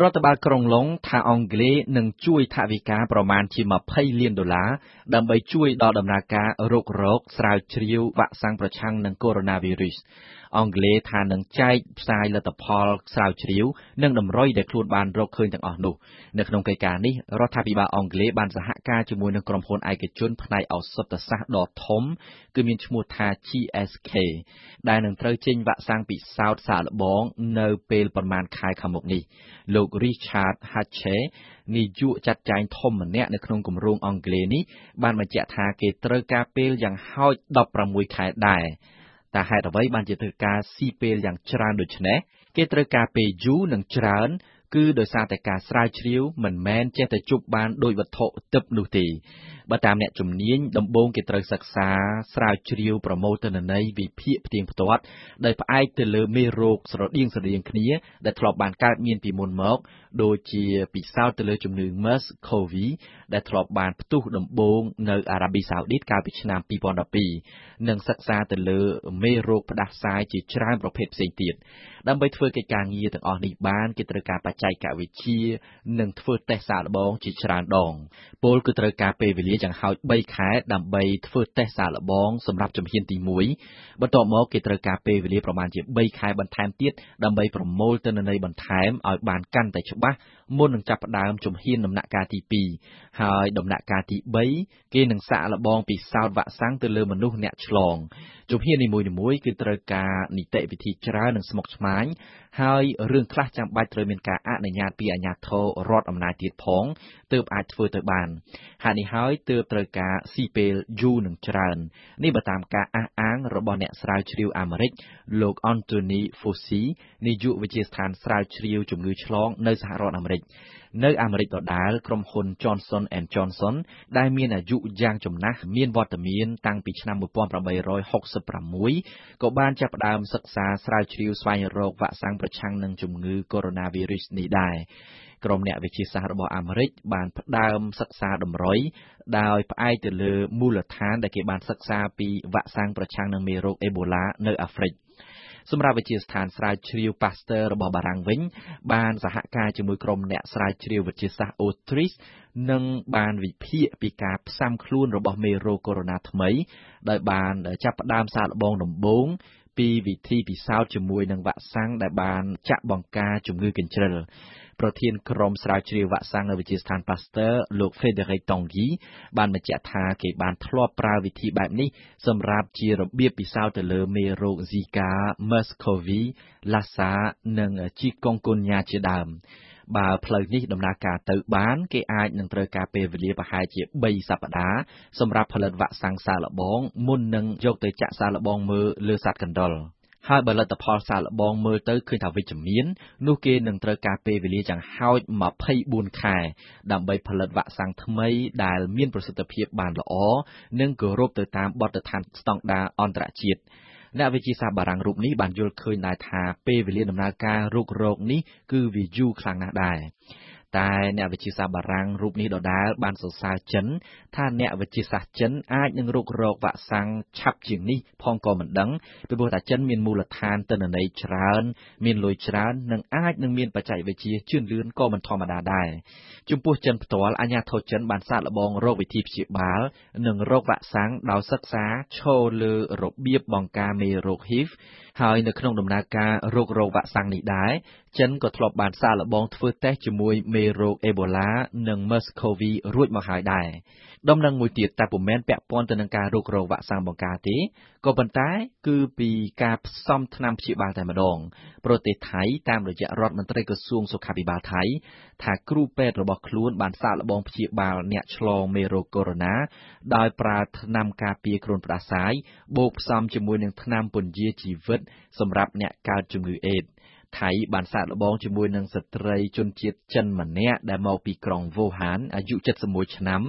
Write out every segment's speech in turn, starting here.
រដ្ឋបាលក្រុងឡុងថាអង់គ្លេសនឹងជួយថវិកាប្រមាណជា20លានដុល្លារដើម្បីជួយដល់ដំណើរការរុករកស្រាវជ្រាវវ៉ាក់សាំងប្រឆាំងនឹងកូវីដ -19 អង់គ្លេសថានឹងចែកផ្សាយលទ្ធផលស្រាវជ្រាវ និងតម្រុយដែលខ្លួនបានរកឃើញទាំងអស់នោះនៅក្នុងកិច្ចការនេះរដ្ឋាភិបាលអង់គ្លេសបានសហការជាមួយនឹងក្រុមហ៊ុនឯកជនផ្នែកឱសថសាស្ត្រដ៏ធំគឺមានឈ្មោះថា GSK ដែលនឹងត្រូវចេញវ៉ាក់សាំងពិសោធន៍សាកល្បងនៅពេលប្រមាណខែខាងមុខនេះលោក Richard Hatche នាយកចាត់ចែងធំម្នាក់នៅក្នុងគម្រោងអង់គ្លេសនេះបានបញ្ជាក់ថាគេត្រូវការពេលយ៉ាងហោច16ខែដែរតែហេតុអ្វីបានជាត្រូវការស៊ីពេលយ៉ាងច្រើនដូចនេះគេត្រូវការពេលយូរនិងច្រើនគឺដោយសារតែការស្រាវជ្រាវមិនមែនចេះតែជប់បានដោយវត្ថុទិព្វនោះទេបើតាមអ្នកជំនាញដំបូងគេត្រូវសិក្សាស្រាវជ្រាវប្រមូលទិន្នន័យវិភាគផ្ទៀងផ្ទាត់ដោយផ្អែកទៅលើមេរោគស្រដៀងស្រដៀងគ្នាដែលធ្លាប់បានកើតមានពីមុនមកដូចជាពិសោធន៍ទៅលើជំងឺ MERS-CoV ដែលធ្លាប់បានផ្ទុះដំបូងនៅអារ៉ាប៊ីសាអូឌីតកាលពីឆ្នាំ2012និងសិក្សាទៅលើមេរោគផ្ដាសាយជាច្រើនប្រភេទផ្សេងទៀតដើម្បីធ្វើកិច្ចការងារទាំងអស់នេះបានគេត្រូវការបច្ចេកវិទ្យានិងធ្វើតេស្តសាកល្បងជាច្រើនដងពលគឺត្រូវការពេលវេលាយ៉ាងហោច3ខែដើម្បីធ្វើតេស្តសាកល្បងសម្រាប់ជំហានទី1បន្ទាប់មកគេត្រូវការពេលវេលាប្រមាណជា3ខែបន្ថែមទៀតដើម្បីប្រមូលទិន្នន័យបន្ថែមឲ្យបានកាន់តែច្បាស់មុននឹងចាប់ផ្ដើមជំហានដំណាក់កាលទី2ហើយដំណាក់កាលទី3គេនឹងសាកល្បងពិសោធន៍វ៉ាក់សាំងទៅលើមនុស្សអ្នកឆ្លងជំហាននីមួយៗគឺត្រូវការនីតិវិធីច្រើននិងស្មុគស្មាញហើយរឿងខ្លះចាំបាច់ត្រូវមានការអនុញ្ញាតពីអាជ្ញាធររដ្ឋអំណាចទៀតផងទើបអាចធ្វើទៅបានហេតុនេះហើយទើបត្រូវការស៊ីពេលយូរនិងច្រើន នេះបើតាមការអះអាងរបស់អ្នកស្រាវជ្រាវអាមេរិក លោក Anthony Fauci នាយកវិទ្យាស្ថានស្រាវជ្រាវជំងឺឆ្លងនៅសហរដ្ឋអាមេរិក នៅអាមេរិកដដែលក្រុមហ៊ុន Johnson Johnson ដែលមានអាយុយ៉ាងចំណាស់មានវត្តមានតាំងពីឆ្នាំ1866ក៏បានចាប់ផ្ដើមសិក្សាស្រាវជ្រាវស្វែងរកវ៉ាក់សាំងប្រឆាំងនឹងជំងឺកូវីដ -19 នេះដែរក្រុមអ្នកវិទ្យាសាស្ត្ររបស់អាមេរិកបានផ្ដើមសិក្សាតម្រុយដោយផ្អែកទៅលើមូលដ្ឋានដែលគេបានសិក្សាពីវ៉ាក់សាំងប្រឆាំងនឹងមេរោគអេបូឡានៅអាហ្វ្រិក សម្រាប់វិទ្យាស្ថានស្រាវជ្រាវ Pasteur របស់បារាំងវិញ បានសហការជាមួយក្រុមអ្នកស្រាវជ្រាវវិទ្យាសាស្ត្រ Autriche និងបានវិភាគពីការផ្សាំខ្លួនរបស់មេរោគកូវីដ -19 ថ្មី ដោយបានចាប់ផ្ដើមសាកល្បងដំបូងពីវិធីពិសោធន៍ជាមួយនឹងវ៉ាក់សាំងដែលបានចាក់បង្ការជំងឺកញ្ជ្រឹល ប្រធានក្រុមស្រាវជ្រាវវ៉ាក់សាំងនៅវិទ្យាស្ថាន Pasteur លោក Frédéric Tanguy បានបញ្ជាក់ថាគេបានធ្លាប់ប្រើវិធីបែបនេះសម្រាប់ជារបៀបពិសោធន៍ទៅលើមេរោគ Zika, MERS-CoV, Lassa និង Chikungunya ជាដើមបើផ្លូវនេះដំណើរការទៅបាន គេអាចនឹងត្រូវការពេលវេលាប្រហែលជា3សប្តាហ៍សម្រាប់ផលិតវ៉ាក់សាំងសាកល្បងមុននឹងយកទៅចាក់សាកល្បងមើលលើសត្វកណ្ដុរ ហើយបើលទ្ធផលសាកល្បងមើលទៅឃើញថាវិជ្ជមាននោះគេនឹងត្រូវការពេលវេលាយ៉ាងហោច24ខែដើម្បីផលិតវ៉ាក់សាំងថ្មីដែលមានប្រសិទ្ធភាពបានល្អនិងគោរពទៅតាមបទដ្ឋានស្តង់ដារអន្តរជាតិអ្នកវិទ្យាសាស្ត្របារាំងរូបនេះបានយល់ឃើញដែរថាពេលវេលាដំណើរការរុករកនេះគឺវាយូរខ្លាំងណាស់ដែរ តែអ្នកវិទ្យាសាស្ត្របារាំងរូបនេះដដែលបានសរសើរចិន ថាអ្នកវិទ្យាសាស្ត្រចិនអាចនឹងរុករកវ៉ាក់សាំងឆាប់ជាងនេះផងក៏មិនដឹងពីព្រោះថាចិនមានមូលដ្ឋានទិន្នន័យច្រើន មានលុយច្រើននិងអាចនឹងមានបច្ចេកវិទ្យាជឿនលឿនក៏មិនធម្មតាដែរចំពោះចិនផ្ទាល់អាជ្ញាធរចិនបានសាកល្បងរកវិធីព្យាបាល និងរកវ៉ាក់សាំងដោយសិក្សាឈរលើរបៀបបង្ការមេរោគ HIV ហើយនៅក្នុងដំណើរការរករោគវ៉ាក់សាំងនេះដែរចិនក៏ធ្លាប់បានសាកល្បងធ្វើតេស្តជាមួយមេរោគអេបូឡានិង MERS-CoV រួចមកហើយដែរដំណឹងមួយទៀតតែពុំមែនពាក់ព័ន្ធទៅនឹងការរករោគវ៉ាក់សាំងបង្ការទេក៏ប៉ុន្តែគឺពីការផ្សំថ្នាំព្យាបាលតែម្ដងប្រទេសថៃតាមរយៈរដ្ឋមន្ត្រីក្រសួងសុខាភិបាលថៃថាគ្រូពេទ្យរបស់ខ្លួនបានសាកល្បងព្យាបាលអ្នកឆ្លងមេរោគកូវីដ -19 ដោយប្រើថ្នាំការពារគ្រុនផ្ដាសាយបូកផ្សំជាមួយនឹងថ្នាំពន្យាជីវិតសម្រាប់អ្នកកើតជំងឺអេដស៍ ថៃបានសាកល្បងជាមួយនឹងស្ត្រីជនជាតិចិនម្នាក់ដែលមកពីក្រុងវូហានអាយុ71ឆ្នាំ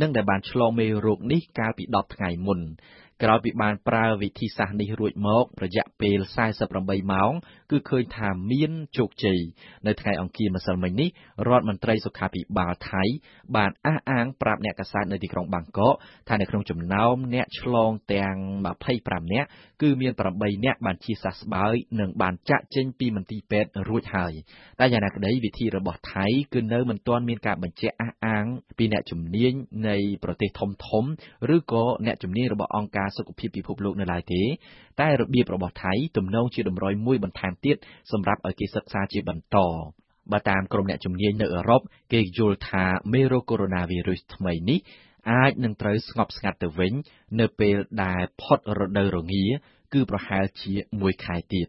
និងដែលបានឆ្លងមេរោគនេះកាលពី10ថ្ងៃមុន ក្រោយពីបានប្រើវិធីសាស្ត្រនេះរួចមក រយៈពេល48ម៉ោង គឺឃើញថាមានជោគជ័យនៅថ្ងៃអង្គារម្សិលមិញនេះរដ្ឋមន្ត្រីសុខាភិបាលថៃបានអះអាងប្រាប់អ្នកកាសែតនៅទីក្រុងបាងកកថានៅក្នុងចំណោមអ្នកឆ្លងទាំង25នាក់គឺមាន8នាក់បានជាសះស្បើយនិងបានចាក់ចេញពីមន្ទីរពេទ្យរួចហើយតែយ៉ាងណាក្តីវិធីរបស់ថៃគឺនៅមិនទាន់មានការបញ្ជាក់អះអាងពីអ្នកជំនាញនៃប្រទេសធំធំឬក៏អ្នកជំនាញរបស់អង្គការសុខភាពពិភពលោកនៅឡើយទេតែរបៀបរបស់ថៃទំនងជាតម្រុយមួយបន្ថែមទៀតសម្រាប់ឲ្យគេសិក្សាជាបន្តបើតាមក្រុមអ្នកជំនាញនៅអឺរ៉ុបគេយល់ថាមេរោគកូវីដ -19 ថ្មីនេះអាចនឹងត្រូវស្ងប់ស្ងាត់ទៅវិញ នៅពេលដែលផុតរដូវរងា គឺប្រហែលជាមួយខែទៀត